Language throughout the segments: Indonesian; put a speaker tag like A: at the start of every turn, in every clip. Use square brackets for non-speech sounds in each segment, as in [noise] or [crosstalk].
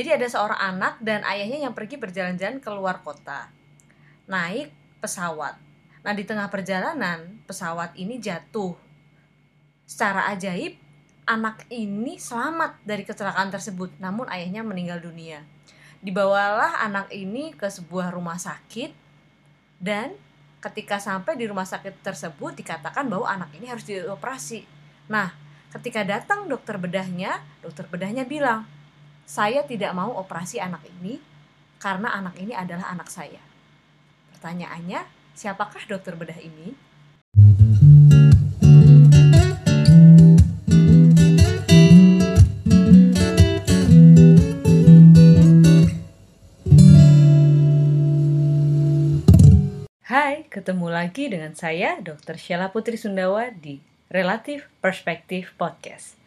A: Jadi ada seorang anak dan ayahnya yang pergi berjalan-jalan ke luar kota. Naik pesawat. Nah, di tengah perjalanan, pesawat ini jatuh. Secara ajaib, anak ini selamat dari kecelakaan tersebut, namun ayahnya meninggal dunia. Dibawalah anak ini ke sebuah rumah sakit dan ketika sampai di rumah sakit tersebut dikatakan bahwa anak ini harus dioperasi. Nah, ketika datang dokter bedahnya, dokter bedahnya bilang, saya tidak mau operasi anak ini karena anak ini adalah anak saya. Pertanyaannya, siapakah dokter bedah ini? Hai, ketemu lagi dengan saya, Dr. Sheila Putri Sundawa di Relatif Perspektif Podcast.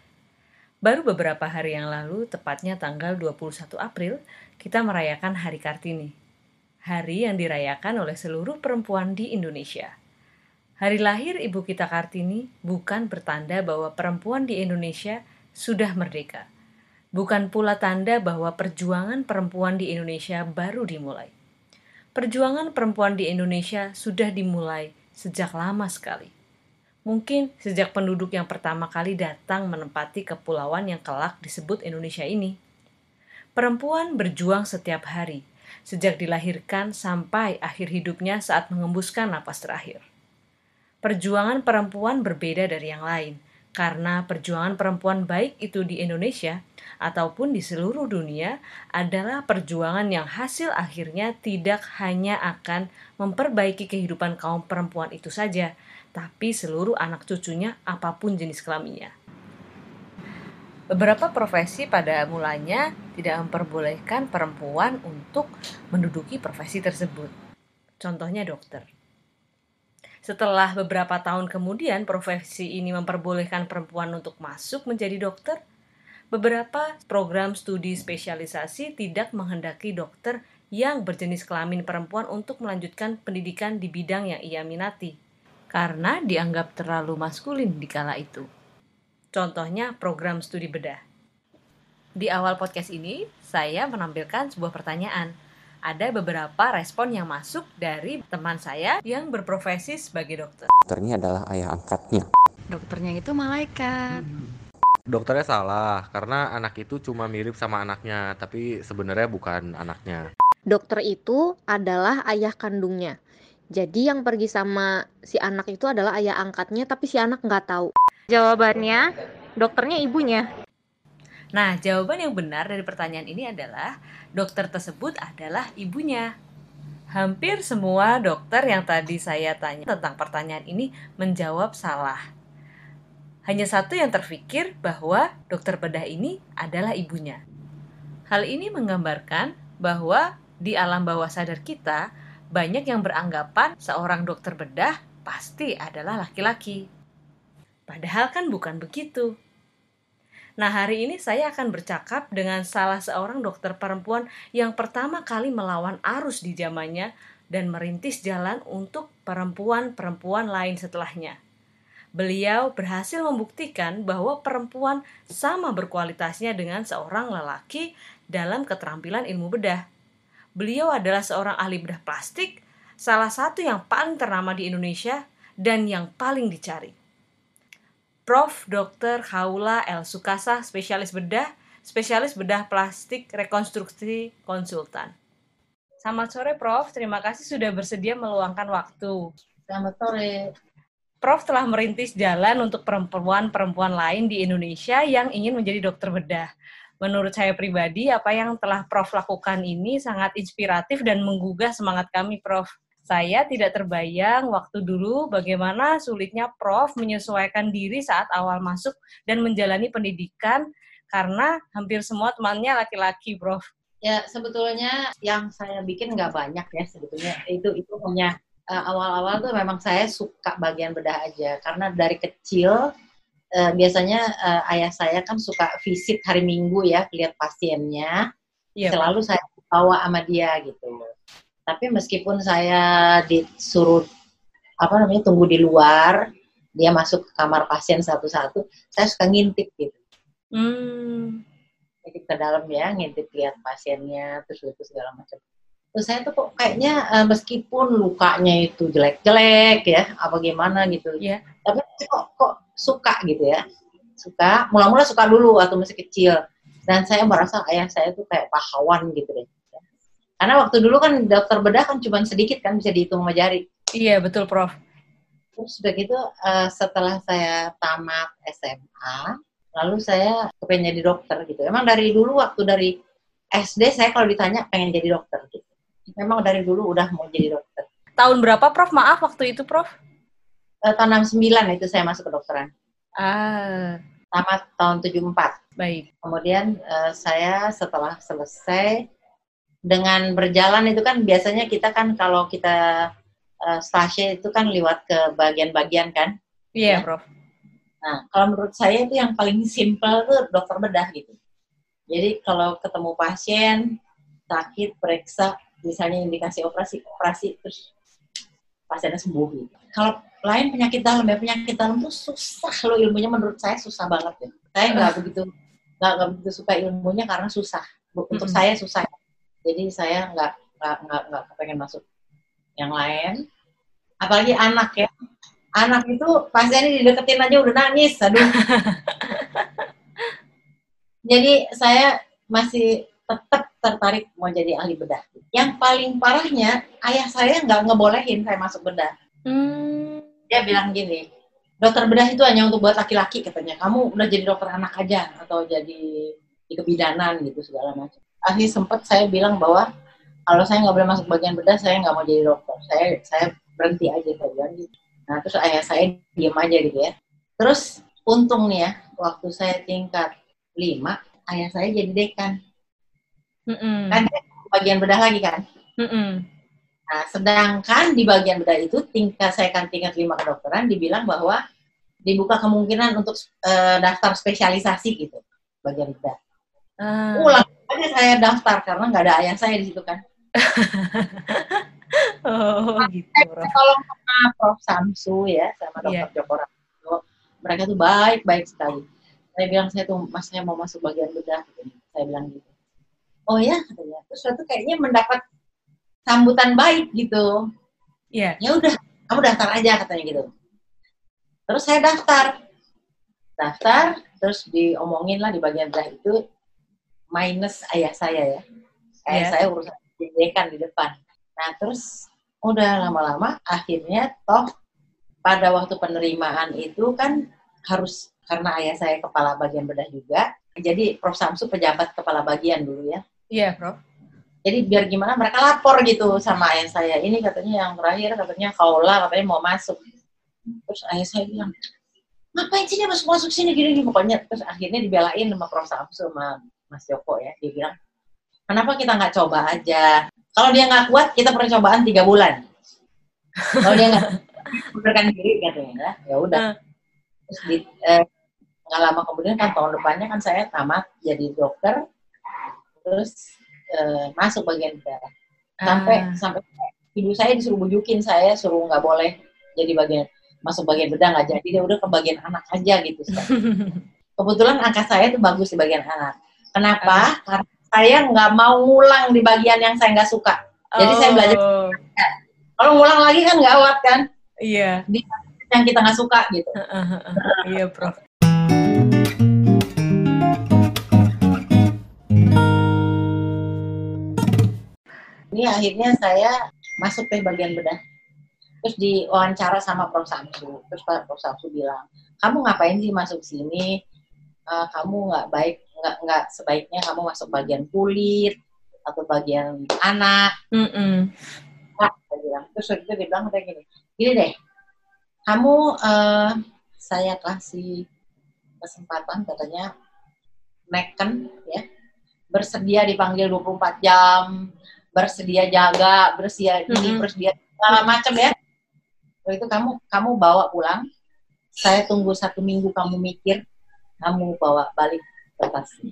A: Baru beberapa hari yang lalu, tepatnya tanggal 21 April, kita merayakan Hari Kartini. Hari yang dirayakan oleh seluruh perempuan di Indonesia. Hari lahir ibu kita Kartini bukan bertanda bahwa perempuan di Indonesia sudah merdeka. Bukan pula tanda bahwa perjuangan perempuan di Indonesia baru dimulai. Perjuangan perempuan di Indonesia sudah dimulai sejak lama sekali Mungkin sejak penduduk yang pertama kali datang menempati kepulauan yang kelak disebut Indonesia ini. Perempuan berjuang setiap hari, sejak dilahirkan sampai akhir hidupnya saat mengembuskan napas terakhir. Perjuangan perempuan berbeda dari yang lain, karena perjuangan perempuan baik itu di Indonesia ataupun di seluruh dunia adalah perjuangan yang hasil akhirnya tidak hanya akan memperbaiki kehidupan kaum perempuan itu saja, tapi seluruh anak cucunya apa pun jenis kelaminnya. Beberapa profesi pada mulanya tidak memperbolehkan perempuan untuk menduduki profesi tersebut. Contohnya dokter. Setelah beberapa tahun kemudian profesi ini memperbolehkan perempuan untuk masuk menjadi dokter, beberapa program studi spesialisasi tidak menghendaki dokter yang berjenis kelamin perempuan untuk melanjutkan pendidikan di bidang yang ia minati karena dianggap terlalu maskulin di kala itu. Contohnya program studi bedah. Di awal podcast ini, saya menampilkan sebuah pertanyaan. Ada beberapa respon yang masuk dari teman saya yang berprofesi sebagai dokter.
B: Dokternya adalah ayah angkatnya.
C: Dokternya itu malaikat.
D: Dokternya salah karena anak itu cuma mirip sama anaknya, tapi sebenarnya bukan anaknya.
E: Dokter itu adalah ayah kandungnya. Jadi yang pergi sama si anak itu adalah ayah angkatnya tapi si anak nggak tahu. Jawabannya dokternya ibunya.
A: Nah, jawaban yang benar dari pertanyaan ini adalah dokter tersebut adalah ibunya. Hampir semua dokter yang tadi saya tanya tentang pertanyaan ini menjawab salah. Hanya satu yang terfikir bahwa dokter bedah ini adalah ibunya. Hal ini menggambarkan bahwa di alam bawah sadar kita banyak yang beranggapan seorang dokter bedah pasti adalah laki-laki. Padahal kan bukan begitu. Nah, hari ini saya akan bercakap dengan salah seorang dokter perempuan yang pertama kali melawan arus di zamannya dan merintis jalan untuk perempuan-perempuan lain setelahnya. Beliau berhasil membuktikan bahwa perempuan sama berkualitasnya dengan seorang lelaki dalam keterampilan ilmu bedah. Beliau adalah seorang ahli bedah plastik, salah satu yang paling ternama di Indonesia dan yang paling dicari. Prof. Dr. Haula El Sukasa, spesialis bedah, spesialis bedah plastik rekonstruksi konsultan. Selamat sore, Prof. Terima kasih sudah bersedia meluangkan waktu.
F: Selamat sore.
A: Prof telah merintis jalan untuk perempuan-perempuan lain di Indonesia yang ingin menjadi dokter bedah menurut saya pribadi apa yang telah Prof lakukan ini sangat inspiratif dan menggugah semangat kami Prof. Saya tidak terbayang waktu dulu bagaimana sulitnya Prof menyesuaikan diri saat awal masuk dan menjalani pendidikan karena hampir semua temannya laki-laki Prof.
F: Ya sebetulnya yang saya bikin nggak banyak ya sebetulnya itu itu hanya uh, awal-awal tuh memang saya suka bagian bedah aja karena dari kecil uh, biasanya uh, ayah saya kan suka visit hari Minggu ya lihat pasiennya. Iya, Selalu saya bawa sama dia gitu. Tapi meskipun saya disuruh apa namanya tunggu di luar, dia masuk ke kamar pasien satu-satu, saya suka ngintip gitu. Hmm. ngintip ke dalam ya, ngintip lihat pasiennya, terus itu segala macam. Terus saya tuh kok kayaknya eh, meskipun lukanya itu jelek-jelek ya, apa gimana gitu.
A: Iya.
F: Tapi kok kok suka gitu ya. Suka, mula-mula suka dulu waktu masih kecil. Dan saya merasa ayah saya tuh kayak pahlawan gitu deh. Karena waktu dulu kan dokter bedah kan cuma sedikit kan bisa dihitung sama jari.
A: Iya, betul, Prof.
F: Terus udah gitu eh, setelah saya tamat SMA, lalu saya kepengen jadi dokter gitu. Emang dari dulu waktu dari SD saya kalau ditanya pengen jadi dokter gitu. Memang dari dulu udah mau jadi dokter.
A: Tahun berapa, Prof? Maaf, waktu itu, Prof.
F: Eh, tahun 69 itu saya masuk ke dokteran.
A: Ah,
F: Tamat tahun 74.
A: baik.
F: Kemudian eh, saya setelah selesai dengan berjalan itu kan biasanya kita kan kalau kita eh, stase itu kan lewat ke bagian-bagian kan.
A: Iya,
F: Ya.
A: Prof.
F: Nah, kalau menurut saya itu yang paling simpel tuh dokter bedah gitu. Jadi kalau ketemu pasien sakit periksa misalnya indikasi operasi operasi terus pasiennya sembuh gitu. Kalau lain penyakit dalam ya penyakit dalam tuh susah loh ilmunya menurut saya susah banget ya. Saya nggak begitu nggak begitu suka ilmunya karena susah. Untuk
A: Mm-mm.
F: saya susah. Jadi saya nggak nggak nggak nggak kepengen masuk yang lain. Apalagi anak ya. Anak itu pasiennya dideketin aja udah nangis. Aduh. [laughs] Jadi saya masih tetap tertarik mau jadi ahli bedah. Yang paling parahnya, ayah saya nggak ngebolehin saya masuk bedah.
A: Hmm.
F: Dia bilang gini, dokter bedah itu hanya untuk buat laki-laki katanya. Kamu udah jadi dokter anak aja atau jadi di kebidanan gitu segala macam. Akhirnya sempat saya bilang bahwa kalau saya nggak boleh masuk bagian bedah, saya nggak mau jadi dokter. Saya saya berhenti aja saya bilang gitu. Nah terus ayah saya diem aja gitu ya. Terus untung nih ya, waktu saya tingkat lima, ayah saya jadi dekan.
A: Mm-mm.
F: Kan bagian bedah lagi kan.
A: Mm-mm.
F: Nah, sedangkan di bagian bedah itu tingkat saya kan tingkat lima kedokteran dibilang bahwa dibuka kemungkinan untuk eh, daftar spesialisasi gitu bagian bedah.
A: Ah.
F: Ulang aja saya daftar karena nggak ada ayah saya di situ kan. [laughs]
A: Oh, gitu, Prof.
F: Tolong sama Prof Samsu ya sama
A: Iya.
F: Dokter Joko Ranto. Mereka tuh baik baik sekali. Saya bilang saya tuh mas saya mau masuk bagian bedah. katanya. Saya bilang gitu. Oh ya katanya. Terus tuh kayaknya mendapat sambutan baik gitu.
A: Iya.
F: ya udah kamu daftar aja katanya gitu terus saya daftar daftar terus diomongin lah di bagian belah itu minus ayah saya ya ayah
A: Iya.
F: saya urusan pendidikan di depan nah terus udah lama-lama akhirnya toh pada waktu penerimaan itu kan harus karena ayah saya kepala bagian bedah juga jadi Prof Samsu pejabat kepala bagian dulu ya
A: Iya, Prof.
F: jadi biar gimana mereka lapor gitu sama ayah saya. Ini katanya yang terakhir katanya kaula katanya mau masuk. Terus ayah saya bilang ngapain sih dia masuk masuk sini gini gini? Pokoknya terus akhirnya dibelain sama Prof. Samsu sama Mas Joko ya. Dia bilang kenapa kita nggak coba aja? Kalau dia nggak kuat kita percobaan tiga bulan. Kalau dia nggak [laughs] mundurkan diri katanya ya udah. Terus di, eh, nggak lama kemudian kan tahun depannya kan saya tamat jadi dokter terus eh, masuk bagian darah sampai
A: Ah.
F: sampai ibu saya disuruh bujukin saya suruh nggak boleh jadi bagian masuk bagian bedah nggak jadi dia udah ke bagian anak aja gitu [laughs] kebetulan angka saya tuh bagus di bagian anak. Kenapa? Karena saya nggak mau ngulang di bagian yang saya nggak suka. Jadi saya belajar-
A: Oh,
F: kalau ngulang lagi kan nggak awat kan?
A: Iya.
F: yang kita nggak suka gitu.
A: Iya, Prof.
F: ini akhirnya saya masuk ke bagian bedah. Terus diwawancara sama Prof. Samsu. Terus Pak Prof. Samsu bilang kamu ngapain sih masuk sini? Eh, kamu nggak baik nggak nggak sebaiknya kamu masuk bagian kulit atau bagian anak. Pak, saya bilang. Terus waktu itu dia bilang kayak gini, gini deh, kamu eh, saya kasih kesempatan katanya neken ya, bersedia dipanggil 24 jam, bersedia jaga, bersedia ini,
A: Mhm.
F: bersedia segala macam ya. Waktu itu kamu kamu bawa pulang, saya tunggu satu minggu kamu mikir, kamu bawa balik ke tasnya.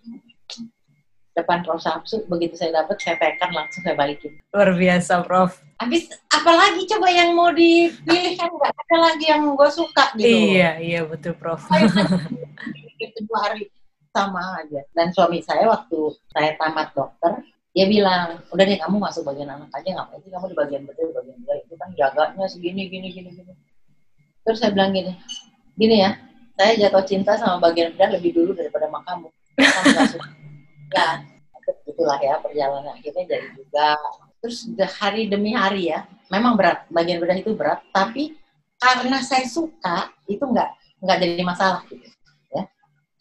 F: Depan Prof Samsu, begitu saya dapat, saya tekan langsung saya balikin.
A: Luar biasa, Prof.
F: Habis apalagi coba yang mau dipilih kan nggak ada lagi yang gue suka gitu.
A: Iya, iya betul, Prof.
F: Saya [laughs] mikir tujuh hari. sama aja. Dan suami saya waktu saya tamat dokter, dia bilang, udah deh kamu masuk bagian anak aja, ngapain sih kamu di bagian di bagian bedah itu kan jaganya segini, gini, gini, gini. Terus saya bilang gini, gini ya, saya jatuh cinta sama bagian bedah lebih dulu daripada sama kamu. Nggak. [laughs] Ya, itulah ya perjalanan akhirnya jadi juga. Terus hari demi hari ya, memang berat, bagian bedah itu berat, tapi karena saya suka, itu nggak nggak jadi masalah gitu ya.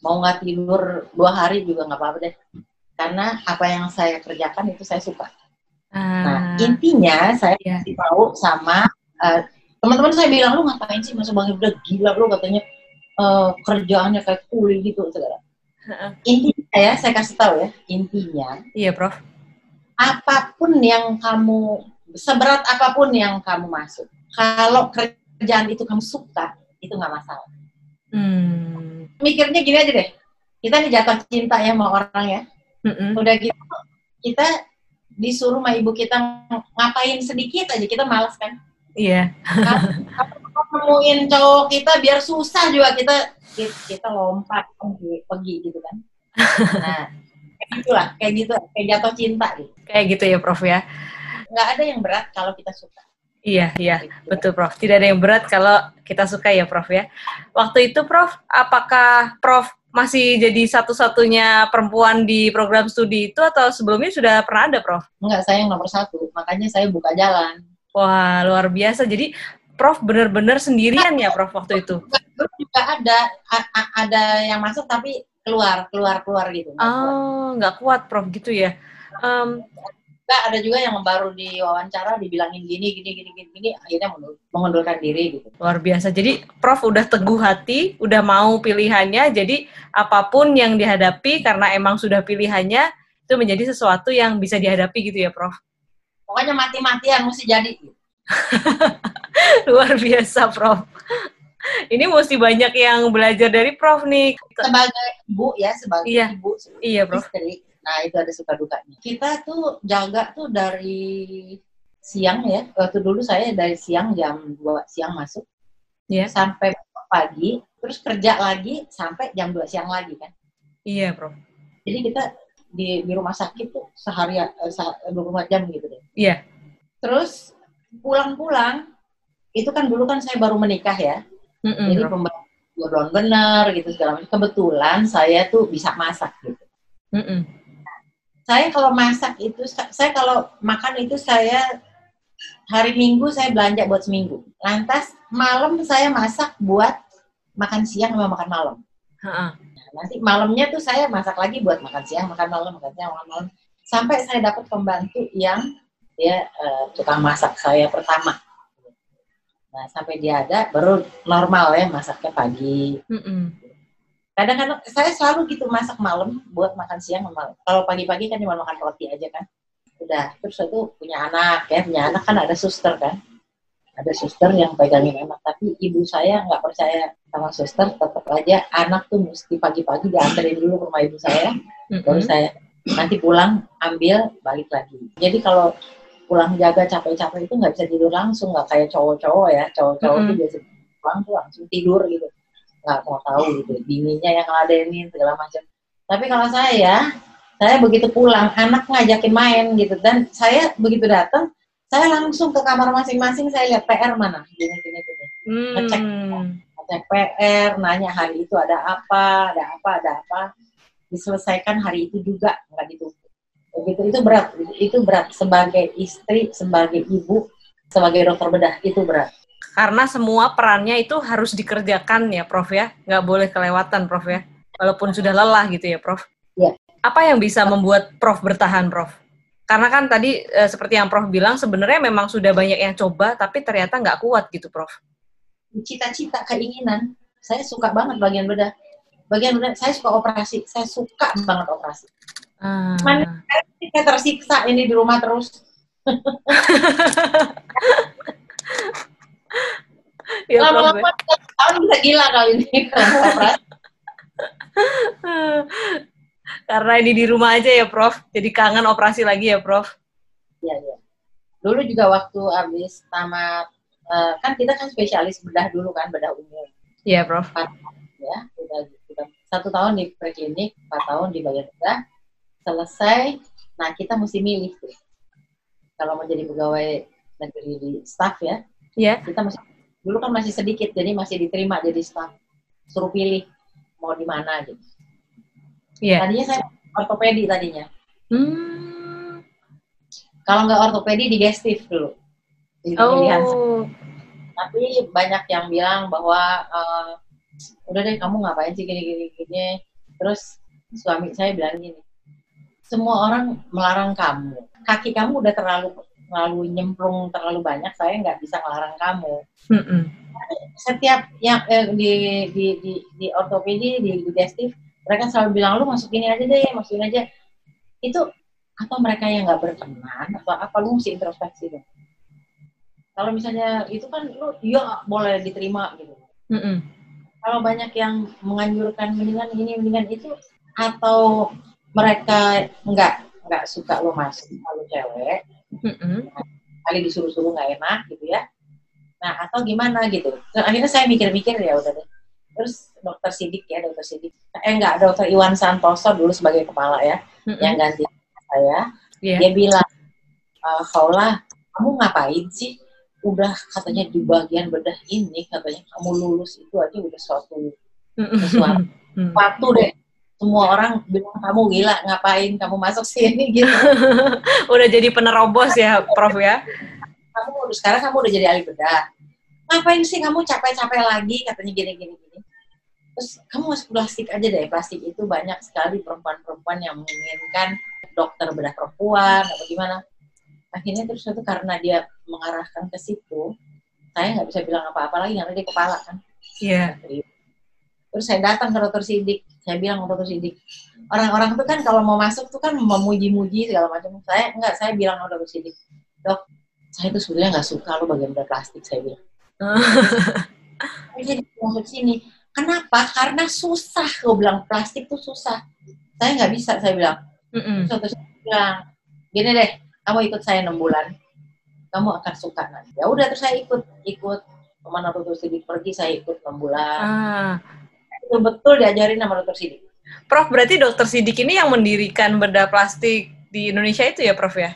F: Mau nggak tidur dua hari juga nggak apa-apa deh karena apa yang saya kerjakan itu saya suka. Nah,
A: Ah,
F: intinya saya
A: Iya.
F: kasih tahu sama eh, teman-teman saya bilang lu ngapain sih masuk bagian udah gila lu katanya eh, kerjaannya kayak kuli gitu segala. Intinya ya saya kasih tahu ya intinya
A: iya, Prof.
F: apa pun yang kamu seberat apa pun yang kamu masuk kalau kerjaan itu kamu suka itu nggak masalah.
A: Hmm.
F: Mikirnya gini aja deh kita nih jatuh cinta ya sama orang ya
A: Mm-mm.
F: udah gitu kita disuruh sama ibu kita ngapain sedikit aja kita malas kan
A: Iya.
F: kalau nemuin cowok kita biar susah juga kita kita lompat pergi, pergi gitu kan nah kayak gitulah kayak gitu kayak jatuh cinta gitu
A: Kayak gitu ya, Prof ya.
F: nggak ada yang berat kalau kita suka
A: Iya, iya. Betul, Prof. Tidak ada yang berat kalau kita suka ya, Prof ya. Waktu itu, Prof, apakah Prof masih jadi satu-satunya perempuan di program studi itu atau sebelumnya sudah pernah ada, Prof?
F: nggak saya yang nomor satu makanya saya buka jalan
A: Wah, luar biasa. Jadi Prof benar-benar sendirian ya, Prof, waktu itu?
F: dulu juga ada a- a- ada yang masuk tapi keluar keluar keluar gitu.
A: Oh, nggak kuat, Prof, gitu ya. Em,
F: Nggak, ada juga yang baru diwawancara dibilangin gini gini gini gini, gini akhirnya mengundurkan diri gitu
A: luar biasa. Jadi Prof udah teguh hati, udah mau pilihannya. Jadi apa pun yang dihadapi karena emang sudah pilihannya itu menjadi sesuatu yang bisa dihadapi gitu ya, Prof.
F: pokoknya mati-matian mesti jadi [laughs]
A: Luar biasa, Prof. Ini mesti banyak yang belajar dari Prof nih.
F: sebagai ibu ya sebagai
A: Iya.
F: ibu
A: Iya, Prof.
F: istri nah itu ada suka dukanya kita tuh jaga tuh dari siang ya waktu dulu saya dari siang jam 2 siang masuk
A: Iya.
F: sampai pagi terus kerja lagi sampai jam 2 siang lagi kan
A: Iya, Prof.
F: jadi kita di, di rumah sakit tuh sehari eh, se- 24 jam gitu deh
A: Iya.
F: terus pulang-pulang itu kan dulu kan saya baru menikah ya
A: Mm-mm,
F: jadi
A: Prof.
F: pembantu belum benar gitu segala macam kebetulan saya tuh bisa masak gitu
A: Mm-mm.
F: Saya kalau masak itu saya kalau makan itu saya hari minggu saya belanja buat seminggu. Lantas malam saya masak buat makan siang sama makan malam.
A: Ha-ha.
F: Nah, nanti malamnya tuh saya masak lagi buat makan siang makan malam makan siang makan malam. Sampai saya dapat pembantu yang dia eh, tukang masak saya pertama. Nah sampai dia ada baru normal ya masaknya pagi.
A: Mm-mm.
F: Kadang-kadang saya selalu gitu masak malam buat makan siang malam. Kalau pagi-pagi kan cuma makan roti aja kan. Udah, terus itu punya anak ya, punya anak kan ada suster kan. Ada suster yang pegangin anak, tapi ibu saya nggak percaya sama suster, tetap aja anak tuh mesti pagi-pagi dianterin dulu ke rumah ibu saya, baru
A: Mm-mm.
F: saya nanti pulang ambil balik lagi. Jadi kalau pulang jaga capek-capek itu nggak bisa tidur langsung, nggak kayak cowok-cowok ya, cowok-cowok tuh
A: Mm-mm.
F: biasa pulang tuh langsung tidur gitu nggak mau tahu gitu bininya yang ngeladenin segala macam. Tapi kalau saya saya begitu pulang anak ngajakin main gitu. Dan saya begitu datang saya langsung ke kamar masing-masing saya lihat PR mana? Gini gini gini. Ngecek.
A: Hmm.
F: ngecek PR nanya hari itu ada apa ada apa ada apa. Diselesaikan hari itu juga nggak ditunggu begitu itu berat. Itu berat. Sebagai istri sebagai ibu sebagai dokter bedah itu berat
A: Karena semua perannya itu harus dikerjakan ya, Prof ya. Nggak boleh kelewatan, Prof ya. Walaupun sudah lelah gitu ya, Prof.
F: Iya.
A: Apa yang bisa membuat Prof bertahan, Prof? Karena kan tadi eh, seperti yang Prof bilang, sebenarnya memang sudah banyak yang coba, tapi ternyata nggak kuat gitu, Prof.
F: cita-cita keinginan saya suka banget bagian bedah bagian bedah saya suka operasi saya suka banget operasi
A: Ah.
F: Mana- saya tersiksa ini di rumah terus [laughs]
A: Ya,
F: lama-lama tahun bisa gila kali ini
A: Karena ini di rumah aja ya, Prof. Jadi kangen operasi lagi ya, Prof.
F: ya ya dulu juga waktu habis tamat eh, kan kita kan spesialis bedah dulu kan bedah umum
A: Iya, Prof.
F: ya udah udah satu tahun di preklinik, empat tahun di bagian bedah, selesai, nah kita mesti milih tuh. Kalau mau jadi pegawai negeri di staff ya,
A: Iya.
F: kita mesti dulu kan masih sedikit, jadi masih diterima jadi staff. Suruh pilih mau di mana gitu.
A: Iya.
F: Tadinya saya ortopedi tadinya.
A: Hmm.
F: Kalau nggak ortopedi digestif dulu. Jadi pilihan
A: Oh.
F: tapi banyak yang bilang bahwa eh, udah deh kamu ngapain sih gini gini gini terus suami saya bilang gini semua orang melarang kamu kaki kamu udah terlalu terlalu nyemplung terlalu banyak saya nggak bisa melarang kamu.
A: Mm-mm.
F: setiap yang eh, di di di di ortopedi di digestif mereka selalu bilang lu masukin aja deh masukin aja. Itu apa mereka yang nggak berkenan atau apa lu mesti introspeksi dong? Kalau misalnya itu kan lu ya boleh diterima gitu. Kalau banyak yang menganjurkan mendingan ini mendingan itu atau mereka nggak nggak suka lu masuk kalau cewek
A: Mm-mm.
F: kali disuruh-suruh nggak enak gitu ya. Nah, atau gimana gitu. Terus akhirnya saya mikir-mikir ya udah deh. Terus dokter Sidik ya, dokter Sidik. Eh enggak, dokter Iwan Santoso dulu sebagai kepala ya,
A: Mm-mm.
F: yang ganti saya.
A: Iya.
F: Dia bilang, e, Kaula, kamu ngapain sih? Udah katanya di bagian bedah ini, katanya kamu lulus itu aja udah suatu sesuatu
A: Mm.
F: waktu deh. Semua orang bilang kamu gila, ngapain kamu masuk sini [laughs] gitu. [laughs]
A: Udah jadi penerobos ya, Prof ya?
F: kamu udah sekarang kamu udah jadi ahli bedah. Ngapain sih kamu capek-capek lagi katanya gini-gini gini. Terus kamu masuk plastik aja deh. Plastik itu banyak sekali perempuan-perempuan yang menginginkan dokter bedah perempuan atau gimana. Akhirnya terus itu karena dia mengarahkan ke situ, saya nggak bisa bilang apa-apa lagi karena dia kepala kan.
A: Iya.
F: Terus saya datang ke dokter Sidik, saya bilang dokter Sidik, orang-orang tuh kan kalau mau masuk tuh kan memuji-muji segala macam. Saya enggak, saya bilang dokter Sidik, dok, saya tuh sebenarnya nggak suka lo bagian bedah plastik, saya bilang. Saya jadi masuk sini. Kenapa? Karena susah, gue bilang plastik tuh susah. Saya nggak bisa, saya bilang. Dokter Sidik bilang, gini deh, kamu ikut saya enam bulan, kamu akan suka nanti. Ya udah, terus saya ikut, ikut ke mana dokter Sidik pergi, saya ikut enam bulan.
A: Ah.
F: Betul-betul diajarin sama dokter Sidik.
A: Prof, berarti dokter Sidik ini yang mendirikan bedah plastik di Indonesia itu ya, Prof ya?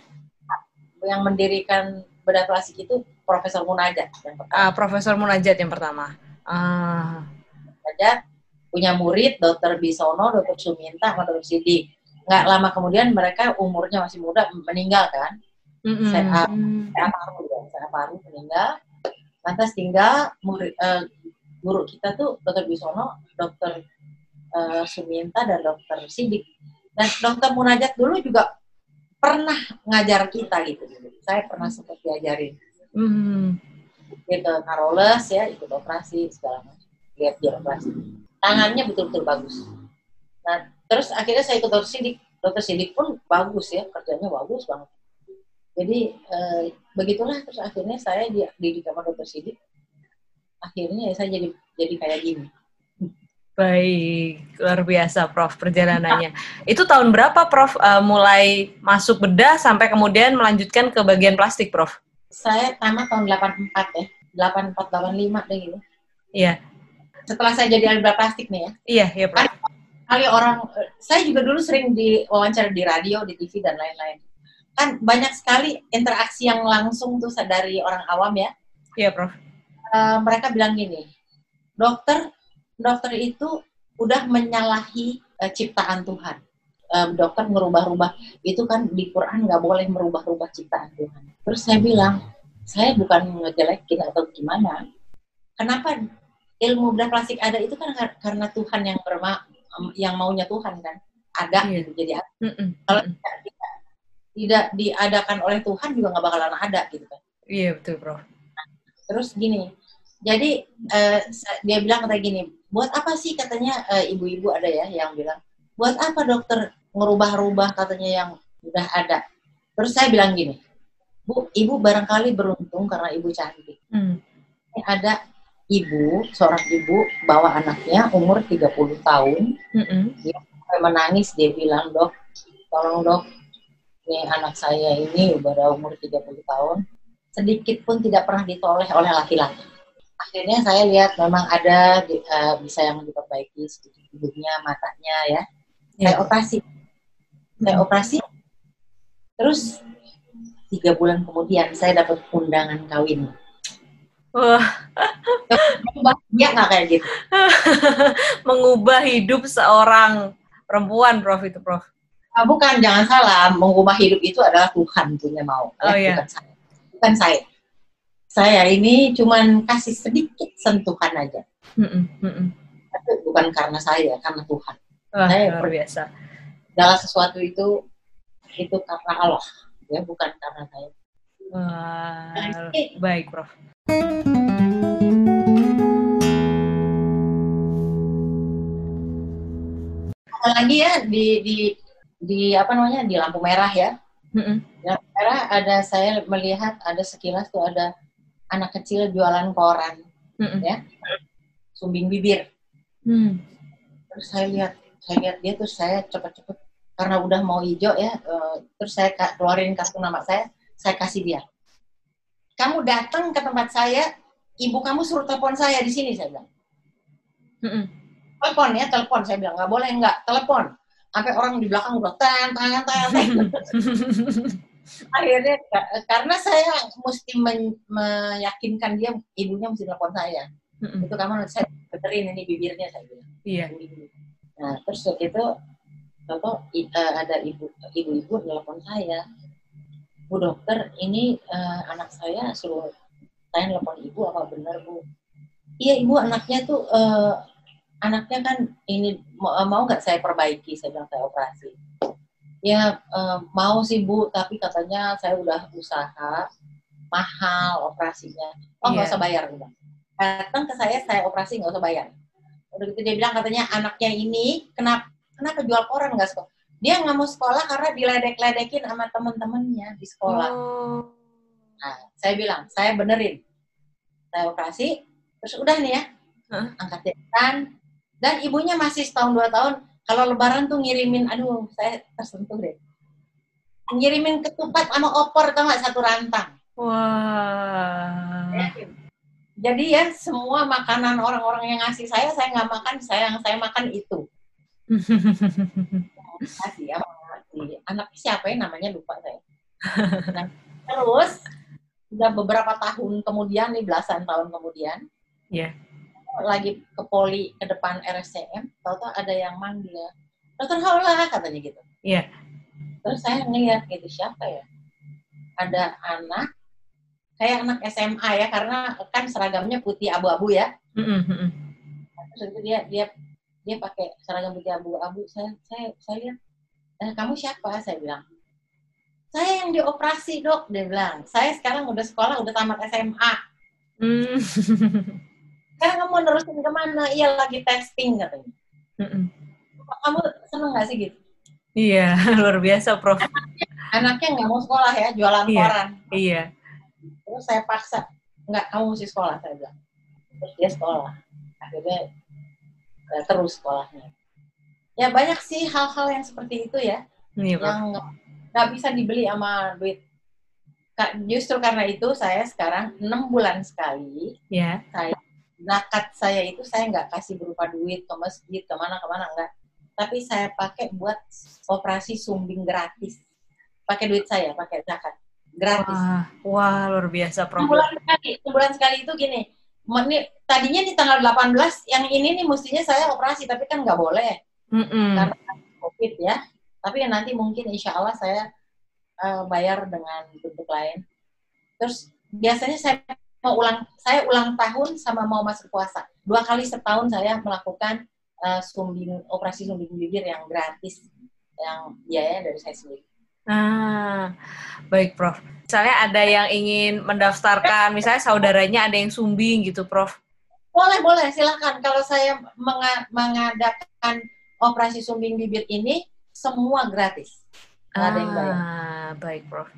F: yang mendirikan bedah plastik itu Profesor Munajat yang pertama.
A: Ah, Profesor Munajat yang pertama. Ah.
F: Munajat punya murid Dokter Bisono, Dokter Suminta, sama Dokter Sidik. Nggak lama kemudian mereka umurnya masih muda meninggal kan.
A: Mm-mm.
F: Saya, saya paru ya, saya paru meninggal. Lantas tinggal murid, eh, guru kita tuh Dokter Bisono, Dokter eh, Suminta dan Dokter Sidik. Dan Dokter Munajat dulu juga pernah ngajar kita gitu. Saya pernah sempat diajarin.
A: Mm.
F: gitu Karoles ya ikut operasi segala macam lihat dia operasi tangannya betul-betul bagus nah terus akhirnya saya ikut dokter sidik dokter sidik pun bagus ya kerjanya bagus banget jadi eh, begitulah terus akhirnya saya di dididik sama dokter sidik akhirnya ya saya jadi jadi kayak gini
A: Baik, luar biasa Prof perjalanannya. [laughs] Itu tahun berapa Prof eh, mulai masuk bedah sampai kemudian melanjutkan ke bagian plastik Prof?
F: saya tamat tahun 84 ya 84 85 deh gitu
A: Iya,
F: setelah saya jadi ahli bedah plastik nih ya
A: iya, iya Prof.
F: kali orang eh, saya juga dulu sering diwawancara di radio di TV dan lain-lain kan banyak sekali interaksi yang langsung tuh dari orang awam ya
A: Iya Prof.
F: Eh, mereka bilang gini dokter dokter itu udah menyalahi eh, ciptaan Tuhan. Eh, dokter merubah-rubah itu kan di Quran nggak boleh merubah-rubah ciptaan Tuhan. Terus saya bilang saya bukan ngejelekin atau gimana. Kenapa ilmu bedah plastik ada itu kan kar- karena Tuhan yang berma yang maunya Tuhan kan? Ada
A: Iya.
F: gitu jadi ada. Kalau tidak, tidak tidak diadakan oleh Tuhan juga nggak bakalan ada gitu kan.
A: Iya betul Prof.
F: terus gini jadi sa- dia bilang kayak gini buat apa sih? Katanya eh, ibu-ibu ada ya yang bilang buat apa dokter ngerubah-rubah katanya yang udah ada? Terus saya bilang gini bu ibu barangkali beruntung karena ibu cantik.
A: Hmm.
F: Ini ada ibu seorang ibu bawa anaknya umur 30 tahun.
A: Mm-mm.
F: sampai menangis dia bilang dok tolong dok ini anak saya ini udah umur 30 tahun sedikit pun tidak pernah ditoleh oleh laki-laki akhirnya saya lihat memang ada eh, bisa yang diperbaiki sedikit hidungnya, matanya ya. Saya
A: Iya.
F: operasi. Saya operasi. Terus tiga bulan kemudian saya dapat undangan kawin.
A: Wah,
F: Bahagia nggak kayak gitu? [laughs]
A: mengubah hidup seorang perempuan, Prof itu, Prof.
F: Ah, bukan, jangan salah. Mengubah hidup itu adalah Tuhan punya mau.
A: Oh,
F: ya,
A: iya.
F: Bukan saya. Bukan saya. Saya ini cuman kasih sedikit sentuhan aja.
A: Mm-mm, mm-mm.
F: Tapi bukan karena saya, karena Tuhan.
A: Wah,
F: Saya-
A: luar biasa.
F: Segala sesuatu itu itu karena Allah, ya bukan karena saya.
A: Wah, baik, Prof.
F: Apalagi ya di di di apa namanya di lampu merah ya.
A: Mm-mm.
F: Di lampu merah ada saya melihat ada sekilas tuh ada anak kecil jualan koran,
A: Mm-mm.
F: ya, sumbing bibir.
A: Hmm.
F: Terus saya lihat, saya lihat dia terus saya cepet-cepet karena udah mau hijau ya, eh, terus saya keluarin kartu nama saya, saya kasih dia. Kamu datang ke tempat saya, ibu kamu suruh telepon saya di sini saya bilang.
A: Mm-mm.
F: telepon ya telepon saya bilang nggak boleh nggak telepon sampai orang di belakang udah tan tan tan tan. [laughs] akhirnya ka- karena saya mesti men- meyakinkan dia ibunya mesti telepon saya.
A: Mm-mm.
F: itu kamu saya beterin ini bibirnya saya bilang.
A: Iya.
F: nah terus waktu itu i- eh, ada ibu ibu-ibu telepon saya. Bu dokter ini eh, anak saya suruh saya telepon ibu apa benar bu? Iya ibu anaknya tuh eh, anaknya kan ini mau mau nggak saya perbaiki? Saya bilang saya operasi ya eh, mau sih bu tapi katanya saya udah usaha mahal operasinya oh nggak
A: Iya.
F: usah bayar bilang. datang ke saya saya operasi nggak usah bayar udah gitu dia bilang katanya anaknya ini kenapa kenapa jual koran nggak sekolah dia nggak mau sekolah karena diledek-ledekin sama temen-temennya di sekolah
A: Oh.
F: Nah, saya bilang, saya benerin. Saya operasi, terus udah nih ya,
A: Hah?
F: angkat jahitan. Dan ibunya masih setahun dua tahun, kalau lebaran tuh ngirimin, aduh saya tersentuh deh. Ngirimin ketupat sama opor, tau nggak satu rantang.
A: Wah.
F: Jadi ya, semua makanan orang-orang yang ngasih saya, saya nggak makan, saya yang saya makan itu. [laughs] Kasih ya. Anak siapa ya namanya lupa saya. Nah, terus, udah beberapa tahun kemudian, nih belasan tahun kemudian,
A: Iya.
F: Lagi ke poli ke depan RSCM, tahu-tahu ada yang manggil, dokter Haula katanya gitu.
A: Iya.
F: Terus saya ngeliat gitu siapa ya? Ada anak kayak anak SMA ya karena kan seragamnya putih abu-abu ya.
A: Mm-mm, mm-mm.
F: Terus itu dia dia dia pakai seragam putih abu-abu. Saya saya saya lihat, eh, kamu siapa? Saya bilang. Saya yang dioperasi dok, dia bilang. Saya sekarang udah sekolah, udah tamat SMA.
A: Mm. [laughs]
F: Sekarang kamu nerusin ke mana? Iya lagi testing katanya.
A: Mm-mm.
F: Kamu seneng gak sih gitu?
A: Iya, [laughs] luar biasa, Prof.
F: anaknya nggak mau sekolah ya jualan
A: Iya.
F: koran
A: Iya.
F: terus saya paksa nggak kamu mesti sekolah saya bilang terus dia sekolah akhirnya eh, terus sekolahnya ya banyak sih hal-hal yang seperti itu ya
A: Iya, Prof.
F: yang nggak- bisa dibeli sama duit justru karena itu saya sekarang enam bulan sekali
A: Ya.
F: Zakat saya itu saya nggak kasih berupa duit ke masjid ke mana ke mana enggak tapi saya pakai buat operasi sumbing gratis. Pakai duit saya pakai zakat. Gratis.
A: Wah, wah, luar biasa, Prof.
F: sebulan sekali sebulan sekali itu gini. Ini tadinya di tanggal 18 yang ini nih mestinya saya operasi tapi kan nggak boleh.
A: Mm-mm.
F: Karena- covid ya. Tapi ya nanti mungkin insya Allah saya eh, bayar dengan bentuk lain. Terus biasanya saya mau ulang saya ulang tahun sama mau masuk puasa dua kali setahun saya melakukan eh, sumbing operasi sumbing bibir yang gratis yang biayanya dari saya sendiri
A: Ah, baik, Prof. Misalnya ada yang ingin mendaftarkan, misalnya saudaranya ada yang sumbing gitu, Prof.
F: Boleh, boleh, silakan. Kalau saya menga- mengadakan operasi sumbing bibir ini, semua gratis. Nggak ada yang bayar.
A: Ah, baik, Prof.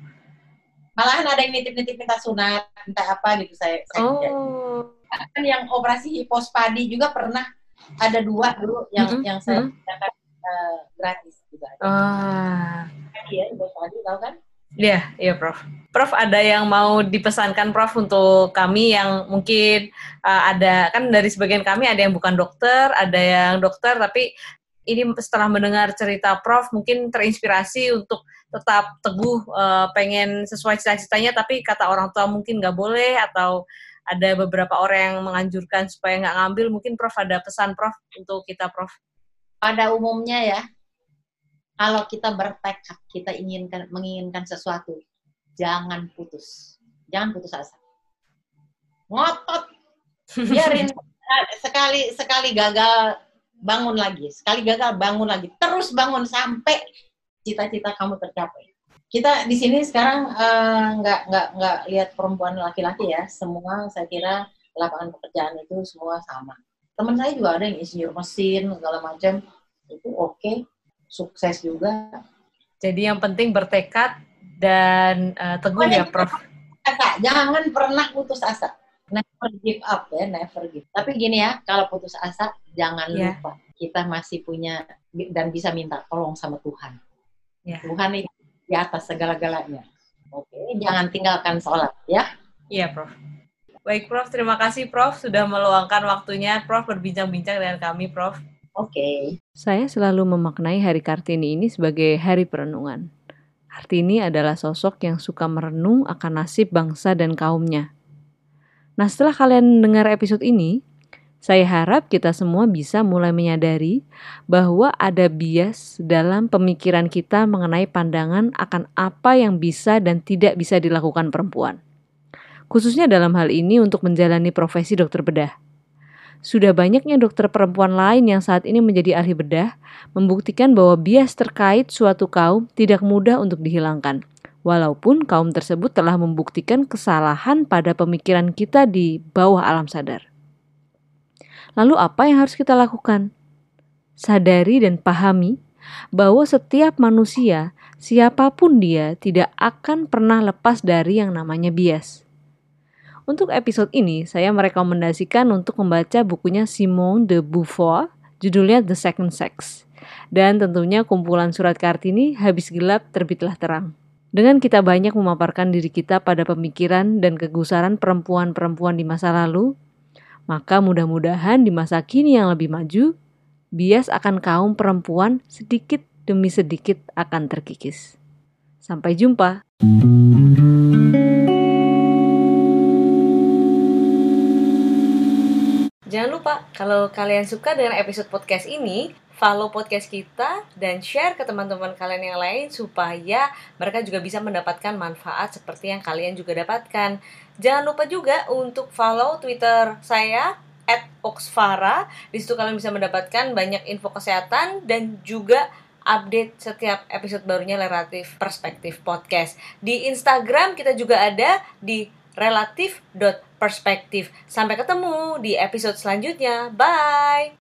F: Malahan ada yang nitip-nitip minta sunat, minta apa gitu saya.
A: Oh,
F: Kan yang operasi hipospadi juga pernah ada dua dulu yang
A: Mm-mm,
F: yang saya
A: mm.
F: kerjakan eh, gratis juga.
A: ah,
F: Tadi ya hipospadi tahu kan?
A: Iya, iya Prof. Prof ada yang mau dipesankan Prof untuk kami yang mungkin uh, ada kan dari sebagian kami ada yang bukan dokter, ada yang dokter tapi ini setelah mendengar cerita Prof mungkin terinspirasi untuk tetap teguh uh, pengen sesuai cita-citanya tapi kata orang tua mungkin nggak boleh atau ada beberapa orang yang menganjurkan supaya nggak ngambil. Mungkin Prof ada pesan Prof untuk kita Prof?
F: Pada umumnya ya kalau kita bertekad kita inginkan menginginkan sesuatu jangan putus. Jangan putus asa. Ngotot. Biarin [laughs] sekali sekali gagal bangun lagi. Sekali gagal bangun lagi. Terus bangun sampai cita-cita kamu tercapai kita di sini sekarang eh, nggak uh, nggak nggak lihat perempuan laki-laki ya semua saya kira lapangan pekerjaan itu semua sama teman saya juga ada yang insinyur mesin segala macam itu oke okay. sukses juga
A: jadi yang penting bertekad dan uh, teguh ya Prof.
F: Asa, jangan pernah putus asa. Never give up ya, never give. Tapi gini ya, kalau putus asa jangan yeah. lupa kita masih punya dan bisa minta tolong sama Tuhan. Yeah. Tuhan itu di atas segala-galanya. Oke, jangan tinggalkan sholat ya.
A: Iya, Prof. Baik, Prof. Terima kasih, Prof. Sudah meluangkan waktunya, Prof. Berbincang-bincang dengan kami, Prof.
F: Oke. Okay.
A: Saya selalu memaknai Hari Kartini ini sebagai hari perenungan. Kartini adalah sosok yang suka merenung akan nasib bangsa dan kaumnya. Nah, setelah kalian mendengar episode ini, saya harap kita semua bisa mulai menyadari bahwa ada bias dalam pemikiran kita mengenai pandangan akan apa yang bisa dan tidak bisa dilakukan perempuan. Khususnya dalam hal ini untuk menjalani profesi dokter bedah. Sudah banyaknya dokter perempuan lain yang saat ini menjadi ahli bedah membuktikan bahwa bias terkait suatu kaum tidak mudah untuk dihilangkan. Walaupun kaum tersebut telah membuktikan kesalahan pada pemikiran kita di bawah alam sadar. Lalu apa yang harus kita lakukan? Sadari dan pahami bahwa setiap manusia, siapa pun dia, tidak akan pernah lepas dari yang namanya bias. Untuk episode ini, saya merekomendasikan untuk membaca bukunya Simone de Beauvoir, judulnya The Second Sex. Dan tentunya kumpulan surat Kartini Habis Gelap Terbitlah Terang. Dengan kita banyak memaparkan diri kita pada pemikiran dan kegusaran perempuan-perempuan di masa lalu, maka mudah-mudahan di masa kini yang lebih maju, bias akan kaum perempuan sedikit demi sedikit akan terkikis. Sampai jumpa. Jangan lupa, kalau kalian suka dengan episode podcast ini, follow podcast kita dan share ke teman-teman kalian yang lain supaya mereka juga bisa mendapatkan manfaat seperti yang kalian juga dapatkan. Jangan lupa juga untuk follow Twitter saya at Oxfara. Di situ kalian bisa mendapatkan banyak info kesehatan dan juga update setiap episode barunya Relatif Perspektif Podcast. Di Instagram kita juga ada di relatif.perspektif. Sampai ketemu di episode selanjutnya. Bye!